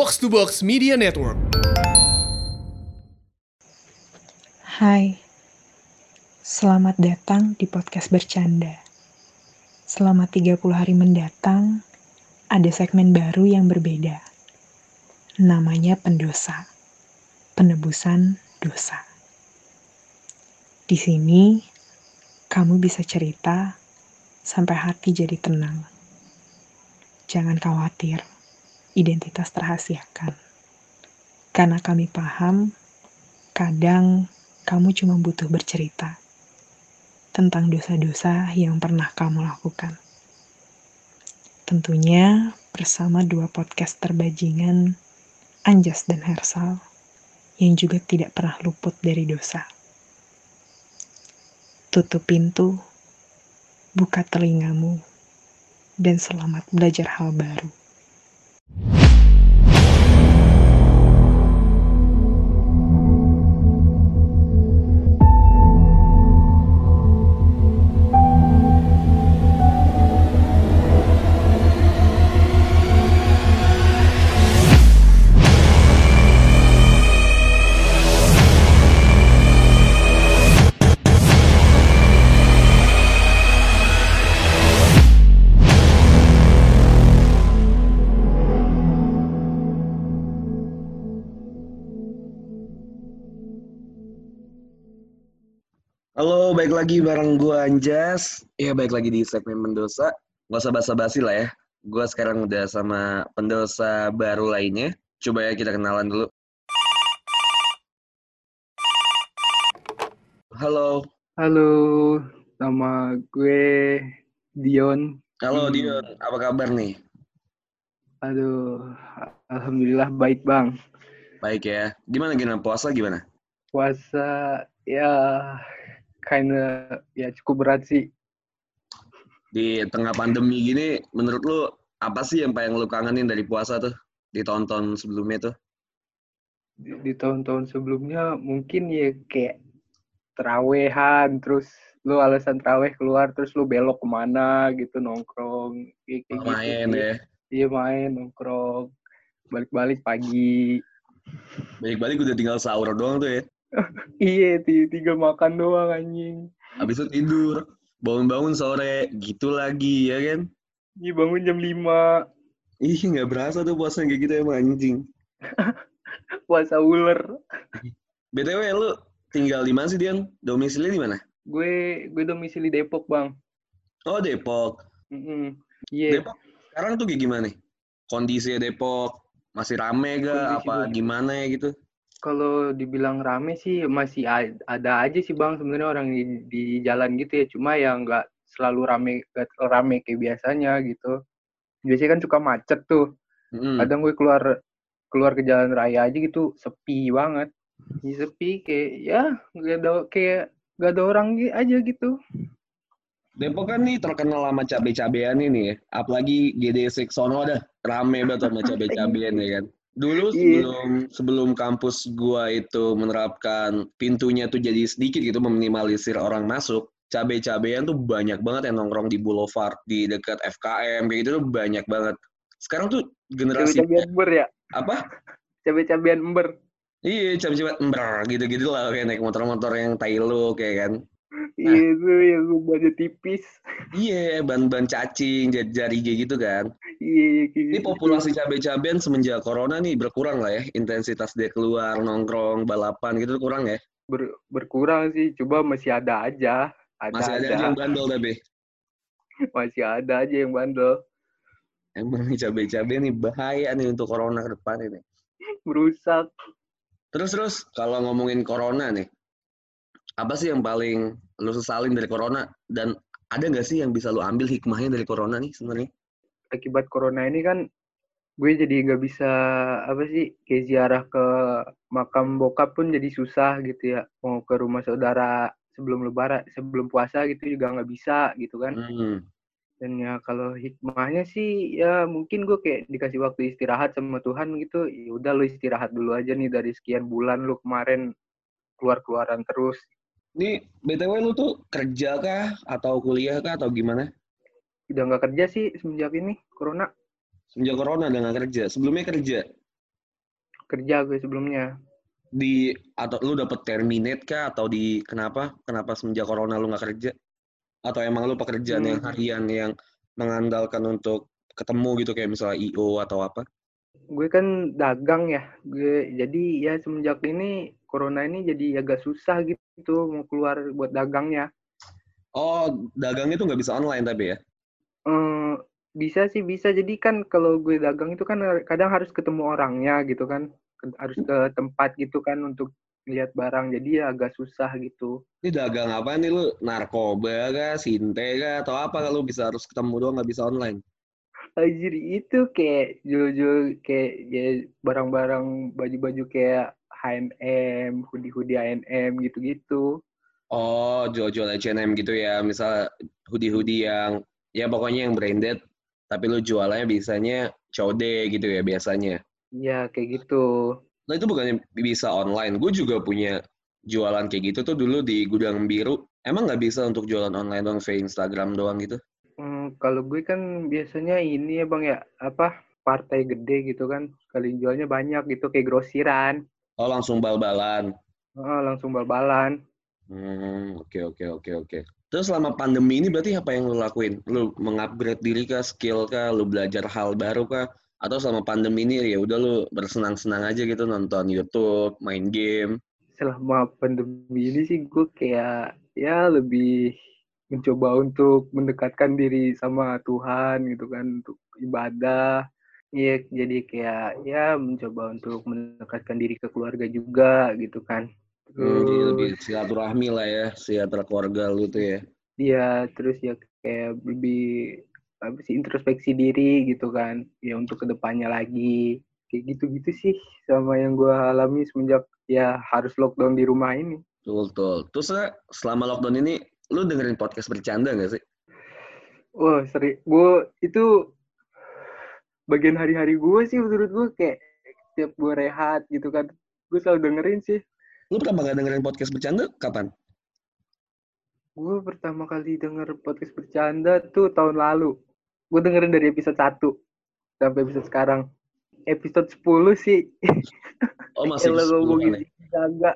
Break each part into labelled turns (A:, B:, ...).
A: Box to Box Media Network.
B: Hai, selamat datang di podcast bercanda. Selama 30 hari mendatang, ada segmen baru yang berbeda. Namanya pendosa, penebusan dosa. Di sini, kamu bisa cerita sampai hati jadi tenang. Jangan khawatir, identitas terhasiakan. Karena kami paham, kadang kamu cuma butuh bercerita tentang dosa-dosa yang pernah kamu lakukan. Tentunya bersama dua podcast terbajingan, Anjas dan Hersal, yang juga tidak pernah luput dari dosa. Tutup pintu, buka telingamu, dan selamat belajar hal baru.
C: Halo, baik lagi bareng gue Anjas. Ya, baik lagi di segmen Mendosa. Gak usah basa-basi lah ya. Gue sekarang udah sama pendosa baru lainnya. Coba ya kita kenalan dulu. Halo.
D: Halo, nama gue Dion.
C: Halo
D: Hmm.
C: Dion, apa kabar nih?
D: Aduh, alhamdulillah baik bang.
C: Baik ya. Gimana gimana puasa gimana?
D: Puasa ya kinda ya cukup berat sih.
C: Di tengah pandemi gini, menurut lu apa sih yang paling lu kangenin dari puasa tuh? Ditonton sebelumnya tuh?
D: Di, di tahun-tahun sebelumnya mungkin ya kayak terawehan, terus lu alasan teraweh keluar, terus lu belok ke mana gitu nongkrong, kayak, kayak gitu
C: Main
D: sih.
C: ya.
D: Iya main nongkrong, balik-balik pagi.
C: Balik-balik udah tinggal sahur doang tuh ya.
D: Iya, ti- tinggal makan doang anjing.
C: Habis itu tidur. Bangun-bangun sore, gitu lagi ya kan?
D: Iya bangun jam 5.
C: Ih, nggak berasa tuh puasa kayak gitu emang anjing.
D: puasa ular.
C: BTW, lu tinggal di mana sih, Dian? Domisili di mana?
D: Gue gue domisili Depok, Bang.
C: Oh, Depok.
D: Mm-mm. Iya.
C: Depok sekarang tuh kayak gimana nih? Kondisinya Depok masih rame gak?
D: Kondisi
C: Apa gimana ya gitu?
D: Kalau dibilang rame sih masih ada aja sih, Bang, sebenarnya orang di, di jalan gitu ya. Cuma yang nggak selalu rame terlalu rame kayak biasanya gitu. Biasanya kan suka macet tuh.
C: Mm-mm.
D: Kadang gue keluar keluar ke jalan raya aja gitu sepi banget. Ya, sepi kayak ya nggak ada kayak nggak ada orang aja gitu.
C: Depok kan nih terkenal sama cabe-cabean ini ya. Apalagi GD6 sono dah rame banget sama cabe-cabean ya kan. Dulu
D: Iya.
C: sebelum sebelum kampus gua itu menerapkan pintunya tuh jadi sedikit gitu meminimalisir orang masuk, cabe-cabean tuh banyak banget yang nongkrong di boulevard, di dekat FKM kayak gitu tuh banyak banget. Sekarang tuh generasi
D: Cabe-cabean ember ya.
C: apa?
D: Cabe-cabean ember.
C: Iya, cabe-cabe ember gitu-gitu lah kayak naik motor-motor yang tai lu kayak kan.
D: Iya itu yang banyak tipis.
C: Iya, ban-ban cacing, jari gitu kan.
D: Iya, kayak
C: Ini
D: gitu.
C: populasi cabe-cabean semenjak corona nih berkurang lah ya. Intensitas dia keluar, nongkrong, balapan gitu kurang ya.
D: Ber- berkurang sih, coba masih ada aja. Ada
C: Masih ada
D: aja.
C: aja yang bandel tapi.
D: Masih ada aja yang bandel.
C: Emang nih cabe-cabe nih bahaya nih untuk corona ke depan ini.
D: Merusak.
C: Terus terus kalau ngomongin corona nih, apa sih yang paling lu sesalin dari corona dan ada nggak sih yang bisa lu ambil hikmahnya dari corona nih sebenarnya?
D: Akibat corona ini kan gue jadi nggak bisa apa sih kayak ziarah ke makam bokap pun jadi susah gitu ya mau ke rumah saudara sebelum lebaran sebelum puasa gitu juga nggak bisa gitu kan
C: Hmm.
D: dan ya kalau hikmahnya sih ya mungkin gue kayak dikasih waktu istirahat sama Tuhan gitu ya udah lu istirahat dulu aja nih dari sekian bulan lu kemarin keluar keluaran terus
C: Ini BTW lu tuh kerja kah atau kuliah kah atau gimana?
D: udah nggak kerja sih semenjak ini corona
C: Semenjak corona udah nggak kerja. Sebelumnya kerja.
D: kerja gue sebelumnya.
C: Di atau lu dapet terminate kah atau di kenapa? Kenapa semenjak corona lu nggak kerja? Atau emang lu pekerjaan yang
D: Hmm.
C: harian yang mengandalkan untuk ketemu gitu kayak misalnya IO atau apa?
D: Gue kan dagang ya. Gue jadi ya semenjak ini corona ini jadi agak susah gitu mau keluar buat dagangnya.
C: Oh, dagangnya tuh nggak bisa online tapi ya?
D: Eh, bisa sih bisa. Jadi kan kalau gue dagang itu kan kadang harus ketemu orangnya gitu kan. Harus ke tempat gitu kan untuk lihat barang. Jadi ya agak susah gitu.
C: Ini dagang apa nih lu? Narkoba kah? Sinte kah? Atau apa kalau bisa harus ketemu doang nggak bisa online?
D: Anjir itu kayak jual-jual kayak ya barang-barang baju-baju kayak H&M, hoodie-hoodie H&M gitu-gitu.
C: Oh, jual-jual H&M gitu ya. Misal hoodie-hoodie yang ya pokoknya yang branded tapi lu jualannya biasanya code gitu ya biasanya.
D: Ya kayak gitu.
C: Nah itu bukannya bisa online. Gue juga punya jualan kayak gitu tuh dulu di gudang biru. Emang nggak bisa untuk jualan online dong via Instagram doang gitu?
D: Hmm, kalau gue kan biasanya ini ya bang ya apa partai gede gitu kan sekali jualnya banyak gitu kayak grosiran
C: Oh langsung bal-balan.
D: Ah, langsung bal-balan
C: Hmm, oke oke oke oke. Terus selama pandemi ini berarti apa yang lu lakuin? Lu mengupgrade diri kah, skill kah, lu belajar hal baru kah? Atau selama pandemi ini ya udah lu bersenang-senang aja gitu nonton YouTube, main game.
D: selama pandemi ini sih gue kayak ya lebih mencoba untuk mendekatkan diri sama Tuhan gitu kan untuk ibadah Iya, jadi kayak ya mencoba untuk mendekatkan diri ke keluarga juga gitu kan.
C: Hmm, jadi lebih
D: Terus
C: silaturahmi lah ya, silaturahmi keluarga lu tuh ya.
D: ya terus ya kayak lebih apa sih introspeksi diri gitu kan. Ya untuk ke depannya lagi kayak gitu-gitu sih sama yang gue alami semenjak ya harus lockdown di rumah ini.
C: Betul, betul. Terus selama lockdown ini, lu dengerin podcast bercanda gak sih?
D: Wah, seri. Gue itu bagian hari-hari gue sih menurut gue kayak tiap gue rehat gitu kan. Gue selalu dengerin sih.
C: Lu pertama kali dengerin podcast bercanda kapan?
D: Gue pertama kali denger podcast bercanda tuh tahun lalu. Gue dengerin dari episode 1 sampai episode sekarang. Episode 10 sih.
C: Oh masih 10
D: ngomongin
C: ya?
D: Zaga.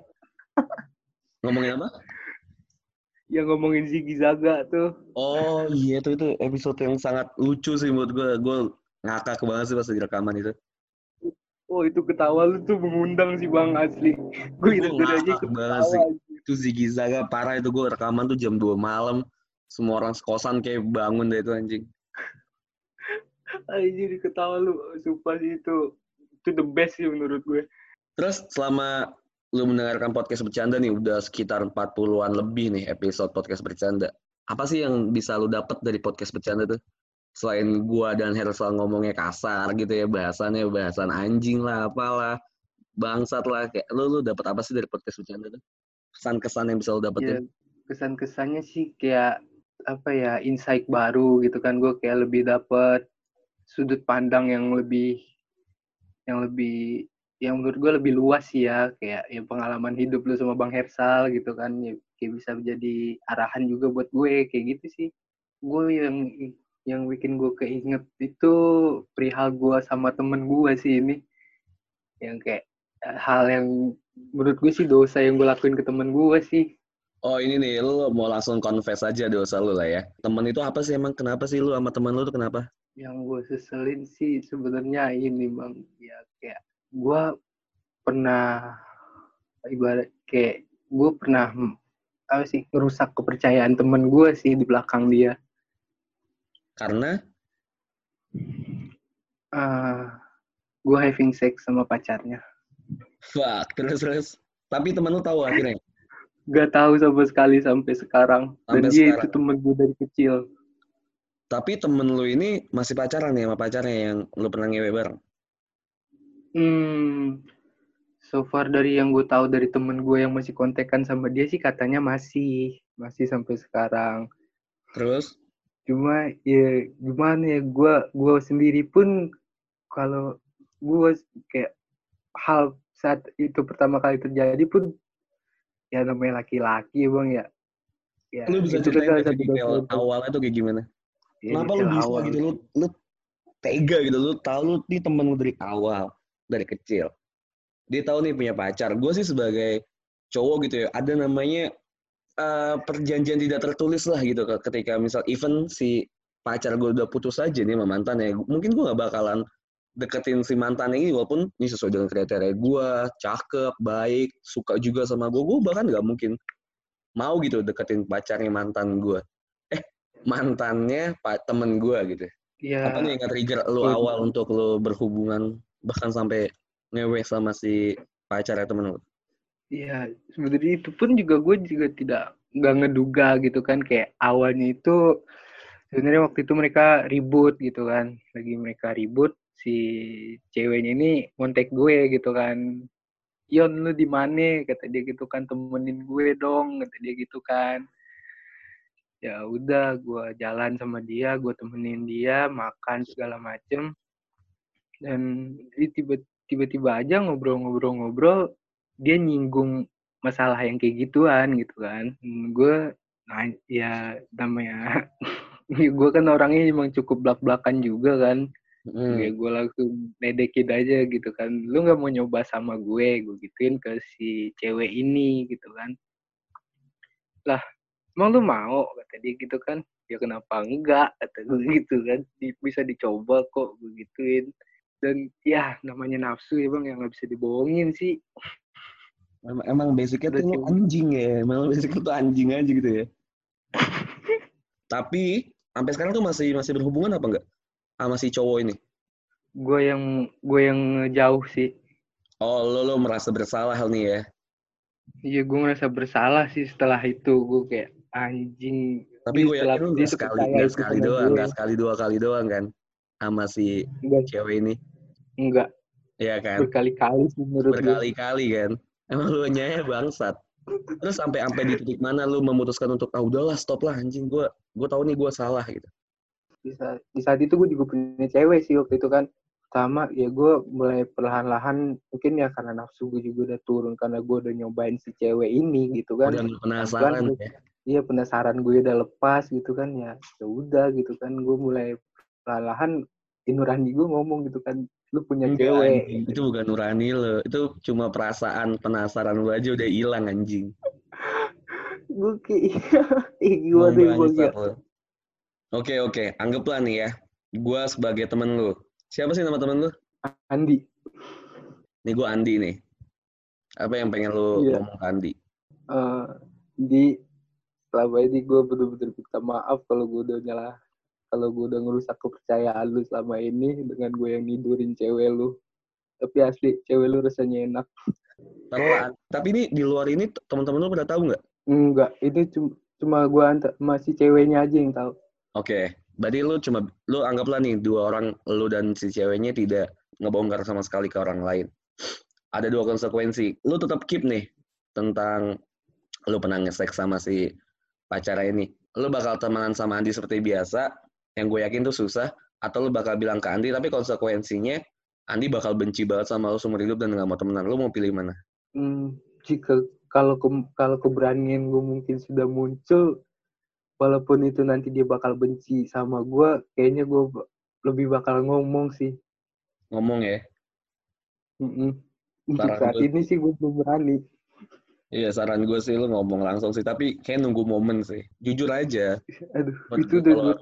C: Ngomongin apa?
D: Yang ngomongin Ziggy Zaga tuh.
C: Oh iya tuh itu episode yang sangat lucu sih menurut gue. Gue ngakak banget sih pas di rekaman itu.
D: Oh itu ketawa lu tuh mengundang sih bang asli. Gue
C: Itu
D: aja ketawa.
C: sih. Itu Ziggy Zaga parah itu gue rekaman tuh jam 2 malam. Semua orang sekosan kayak bangun deh itu anjing.
D: Anjir ketawa lu. Sumpah sih itu. Itu the best sih menurut gue.
C: Terus selama lu mendengarkan podcast bercanda nih udah sekitar 40-an lebih nih episode podcast bercanda. Apa sih yang bisa lu dapet dari podcast bercanda tuh? Selain gua dan Hersal ngomongnya kasar gitu ya bahasannya bahasan anjing lah apalah bangsat lah kayak lu lu dapet apa sih dari podcast bercanda tuh? Kesan-kesan yang bisa
D: Ya,
C: dapetin?
D: kesan-kesannya sih kayak apa ya insight baru gitu kan gue kayak lebih dapet sudut pandang yang lebih yang lebih yang menurut gue lebih luas sih ya kayak ya pengalaman hidup lu sama Bang Hersal gitu kan ya, kayak bisa menjadi arahan juga buat gue kayak gitu sih gue yang yang bikin gue keinget itu perihal gue sama temen gue sih ini. Yang kayak eh, hal yang menurut gue sih dosa yang gue lakuin ke temen gue sih.
C: Oh ini nih lu mau langsung confess aja dosa lu lah ya. Temen itu apa sih emang? Kenapa sih lu sama temen lu tuh kenapa?
D: yang gue seselin sih sebenarnya ini bang. Ya kayak gue pernah ibarat kayak gue pernah hmm, apa sih merusak kepercayaan temen gue sih di belakang dia
C: Karena
D: Ah, gue having sex sama pacarnya
C: fuck terus terus. Tapi temen lu tahu akhirnya.
D: gak tahu sama sekali sampai sekarang dan
C: Sampai
D: dia
C: sekarang.
D: itu temen gue dari kecil
C: Tapi temen lu ini masih pacaran nih sama pacarnya yang lu pernah ngewe bareng.
D: hmm so far dari yang gue tahu dari temen gue yang masih kontekan sama dia sih katanya masih masih sampai sekarang
C: Terus
D: cuma ya gimana ya gue gue sendiri pun kalau gue kayak hal saat itu pertama kali terjadi pun ya namanya laki-laki ya bang ya ya
C: lu bisa
D: itu kan
C: ceritain
D: salah
C: nggak
D: satu
C: sih detail awalnya tuh kayak gimana?
D: Ya,
C: Kenapa lu bisa
D: awal.
C: gitu? Lu, lu tega gitu. Lu tahu lu nih temen lu dari awal, dari kecil. dia tahu nih punya pacar. Gue sih sebagai cowok gitu ya, ada namanya uh, perjanjian tidak tertulis lah gitu ketika misal even si pacar gue udah putus aja nih sama mantan ya, mungkin gue nggak bakalan deketin si mantan ini walaupun ini sesuai dengan kriteria gue, cakep, baik, suka juga sama gue, gue bahkan nggak mungkin mau gitu deketin pacarnya mantan gue. Eh, mantannya pak temen gue gitu. Iya. Apa nih yang trigger lu awal untuk lu berhubungan bahkan sampai ngewe sama si pacar ya temen lu?
D: Iya, sebenarnya itu pun juga gue juga tidak nggak ngeduga gitu kan kayak awalnya itu sebenarnya waktu itu mereka ribut gitu kan lagi mereka ribut si ceweknya ini ngontek gue gitu kan. Yon lu di mana? kata dia gitu kan temenin gue dong kata dia gitu kan. Ya udah gue jalan sama dia gue temenin dia makan segala macem. Dan tiba tiba-tiba aja ngobrol-ngobrol-ngobrol dia nyinggung masalah yang kayak gituan gitu kan gue nah ya namanya gue kan orangnya emang cukup belak-belakan juga kan Hmm. Ya gue langsung nedekin aja gitu kan. Lu nggak mau nyoba sama gue, gue gituin ke si cewek ini gitu kan. Lah, emang lu mau? Kata dia gitu kan. Ya kenapa enggak? Kata gue gitu kan. Bisa dicoba kok, gue gituin. Dan ya namanya nafsu ya bang, yang nggak bisa dibohongin sih.
C: Emang, emang basicnya tuh coba. anjing ya. Emang basicnya tuh anjing aja gitu ya. Tapi sampai sekarang tuh masih masih berhubungan apa enggak? sama si cowok ini?
D: Gue yang gue yang jauh sih.
C: Oh, lo lo merasa bersalah nih ya?
D: Iya, gue merasa bersalah sih setelah itu. Gue kayak anjing.
C: Tapi gue yakin lu gak sekali, gak sekali doang, gak sekali dua kali doang kan? Sama si Enggak. cewek ini.
D: Enggak.
C: Iya kan?
D: Berkali-kali sih menurut
C: Berkali-kali kan? Emang lu nyaya bangsat. Terus sampai sampai di titik mana lu memutuskan untuk ah udahlah stop lah anjing. Gue gue tahu nih gue salah gitu.
D: Bisa di saat itu gue juga punya cewek sih waktu itu kan. Sama ya gue mulai perlahan-lahan mungkin ya karena nafsu gue juga udah turun karena gue udah nyobain si cewek ini gitu kan.
C: Udah penasaran
D: kan, ya. iya penasaran gue udah lepas gitu kan. Ya ya udah gitu kan. Gue mulai perlahan-lahan nurani gue ngomong gitu kan lu punya Enggak, cewek
C: anjing. itu bukan nurani lo itu cuma perasaan penasaran lu aja udah hilang anjing
D: gue kayak gue
C: Oke oke, anggaplah nih ya, gue sebagai temen lu. Siapa sih nama temen lu?
D: Andi.
C: Nih gue Andi nih. Apa yang pengen lu yeah. ngomong ke Andi?
D: Uh, di selama ini gue bener-bener minta maaf kalau gue udah nyalah kalau gue udah ngerusak kepercayaan lu selama ini dengan gue yang nidurin cewek lu. Tapi asli cewek lu rasanya enak.
C: Tapi ini di luar ini teman-teman lu pada tahu nggak?
D: Enggak, ini cuma cuma gue antar masih ceweknya aja yang tahu.
C: Oke, berarti lu cuma lu anggaplah nih dua orang lu dan si ceweknya tidak ngebongkar sama sekali ke orang lain. Ada dua konsekuensi. Lu tetap keep nih tentang lu pernah ngesek sama si pacar ini. Lu bakal temenan sama Andi seperti biasa, yang gue yakin tuh susah, atau lu bakal bilang ke Andi, tapi konsekuensinya Andi bakal benci banget sama lu seumur hidup dan gak mau temenan. Lu mau pilih mana?
D: Hmm, jika kalau ke, kalau keberanian gue mungkin sudah muncul, walaupun itu nanti dia bakal benci sama gue kayaknya gue lebih bakal ngomong sih
C: ngomong ya
D: mm -mm. saat gue... ini sih gue belum berani
C: Iya saran gue sih lu ngomong langsung sih tapi kayak nunggu momen sih jujur aja.
D: Aduh itu udah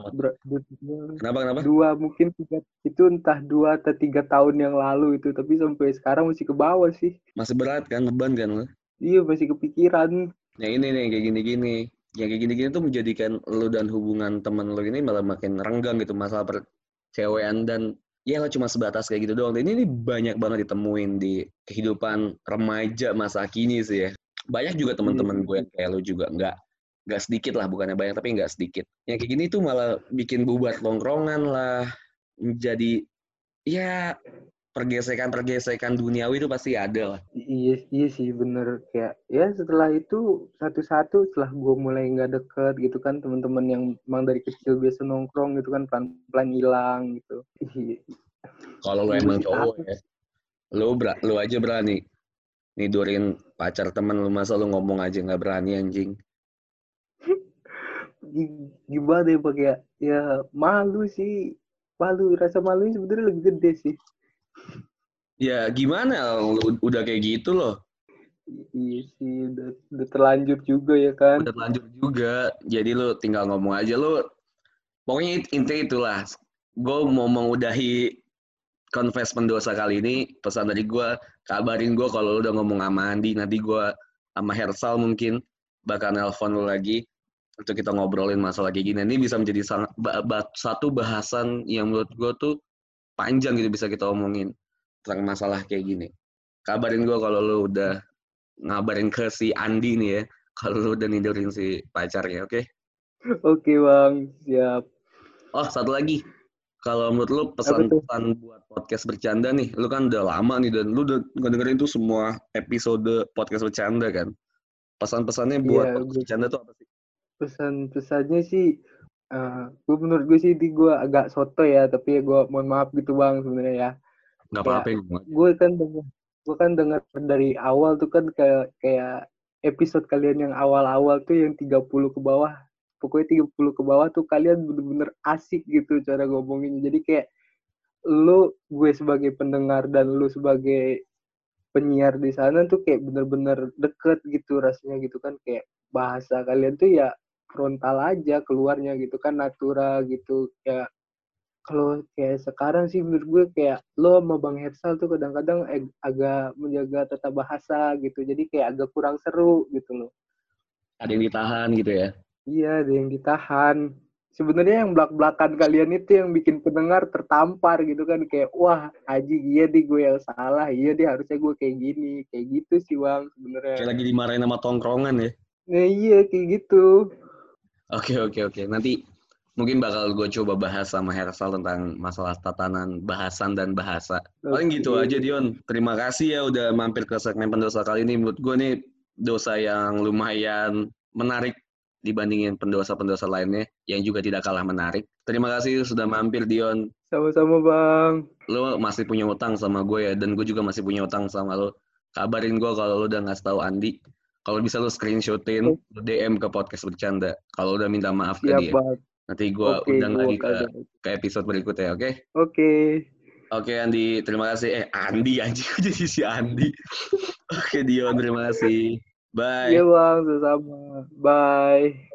C: kenapa kenapa?
D: Dua mungkin tiga itu entah dua atau tiga tahun yang lalu itu tapi sampai sekarang masih ke bawah sih.
C: Masih berat kan beban kan lu?
D: Iya masih kepikiran.
C: Ya ini nih kayak gini-gini yang kayak gini-gini tuh menjadikan lu dan hubungan teman lu ini malah makin renggang gitu masalah percewean dan ya lo cuma sebatas kayak gitu doang. Dan ini, ini banyak banget ditemuin di kehidupan remaja masa kini sih ya. Banyak juga teman-teman iya. gue yang kayak lu juga nggak nggak sedikit lah bukannya banyak tapi nggak sedikit. Yang kayak gini tuh malah bikin bubar longkrongan lah, menjadi ya pergesekan-pergesekan duniawi itu pasti ada lah.
D: Iya, iya sih bener kayak ya setelah itu satu-satu setelah gue mulai nggak deket gitu kan teman-teman yang emang dari kecil biasa nongkrong gitu kan pelan-pelan hilang gitu. Iya.
C: Kalau lo emang cowok ya, lo lo aja berani nidurin pacar teman lu masa lo ngomong aja nggak berani anjing.
D: Gimana ya pakai ya, ya malu sih malu rasa malu sebenarnya lebih gede sih
C: Ya gimana lu udah kayak gitu loh.
D: Iya sih, udah, udah terlanjur juga ya kan.
C: Udah lanjut juga. Jadi lu tinggal ngomong aja lu. Pokoknya inti itulah. Gue mau mengudahi confess pendosa kali ini. Pesan dari gue, kabarin gue kalau lu udah ngomong sama Andi. Nanti gue sama Hersal mungkin bakal nelpon lu lagi untuk kita ngobrolin masalah kayak gini. Ini bisa menjadi sangat, satu bahasan yang menurut gue tuh panjang gitu bisa kita omongin tentang masalah kayak gini. Kabarin gue kalau lu udah ngabarin ke si Andi nih ya, kalau lu udah nidurin si pacarnya, oke?
D: Oke bang, siap.
C: Oh satu lagi, kalau menurut lu pesan-pesan buat podcast bercanda nih, lu kan udah lama nih dan lu udah dengerin tuh semua episode podcast bercanda kan? Pesan-pesannya buat
D: Iya,
C: podcast bercanda tuh apa sih?
D: Pesan-pesannya sih, eh gue menurut gue sih di gue agak soto ya, tapi ya gue mohon maaf gitu bang sebenarnya ya. Kayak-
C: apa-apa ya.
D: Gue kan denger, gue kan denger dari awal tuh kan kayak kayak episode kalian yang awal-awal tuh yang 30 ke bawah. Pokoknya 30 ke bawah tuh kalian bener-bener asik gitu cara ngomongin. Jadi kayak lu gue sebagai pendengar dan lu sebagai penyiar di sana tuh kayak bener-bener deket gitu rasanya gitu kan kayak bahasa kalian tuh ya frontal aja keluarnya gitu kan natura gitu ya kalau kayak sekarang sih menurut gue kayak lo sama Bang Hersal tuh kadang-kadang ag- agak menjaga tata bahasa gitu jadi kayak agak kurang seru gitu loh
C: Ada yang ditahan gitu ya?
D: Iya ada yang ditahan sebenarnya yang belak-belakan kalian itu yang bikin pendengar tertampar gitu kan kayak wah Haji iya di gue yang salah iya dia harusnya gue kayak gini kayak gitu sih bang sebenarnya
C: Kayak lagi dimarahin sama tongkrongan ya?
D: nah, iya kayak gitu
C: Oke oke oke. Nanti mungkin bakal gue coba bahas sama Hersal tentang masalah tatanan bahasan dan bahasa. Paling gitu aja Dion. Terima kasih ya udah mampir ke segmen pendosa kali ini. Menurut gue nih dosa yang lumayan menarik dibandingin pendosa-pendosa lainnya yang juga tidak kalah menarik. Terima kasih sudah mampir Dion.
D: sama-sama bang
C: Lo masih punya utang sama gue ya dan gue juga masih punya utang sama lo. Kabarin gue kalau lo udah ngasih tahu Andi. Kalau bisa lo screenshotin, lo DM ke podcast bercanda. Kalau udah minta maaf ke
D: siap
C: dia.
D: bang
C: Nanti gue
D: oke
C: undang
D: gue
C: lagi ke, ke episode berikutnya, oke?
D: oke
C: Oke Andi, terima kasih. Eh Andi anjing jadi si Andi. oke Dion, terima kasih. Bye.
D: iya bang. Sama bye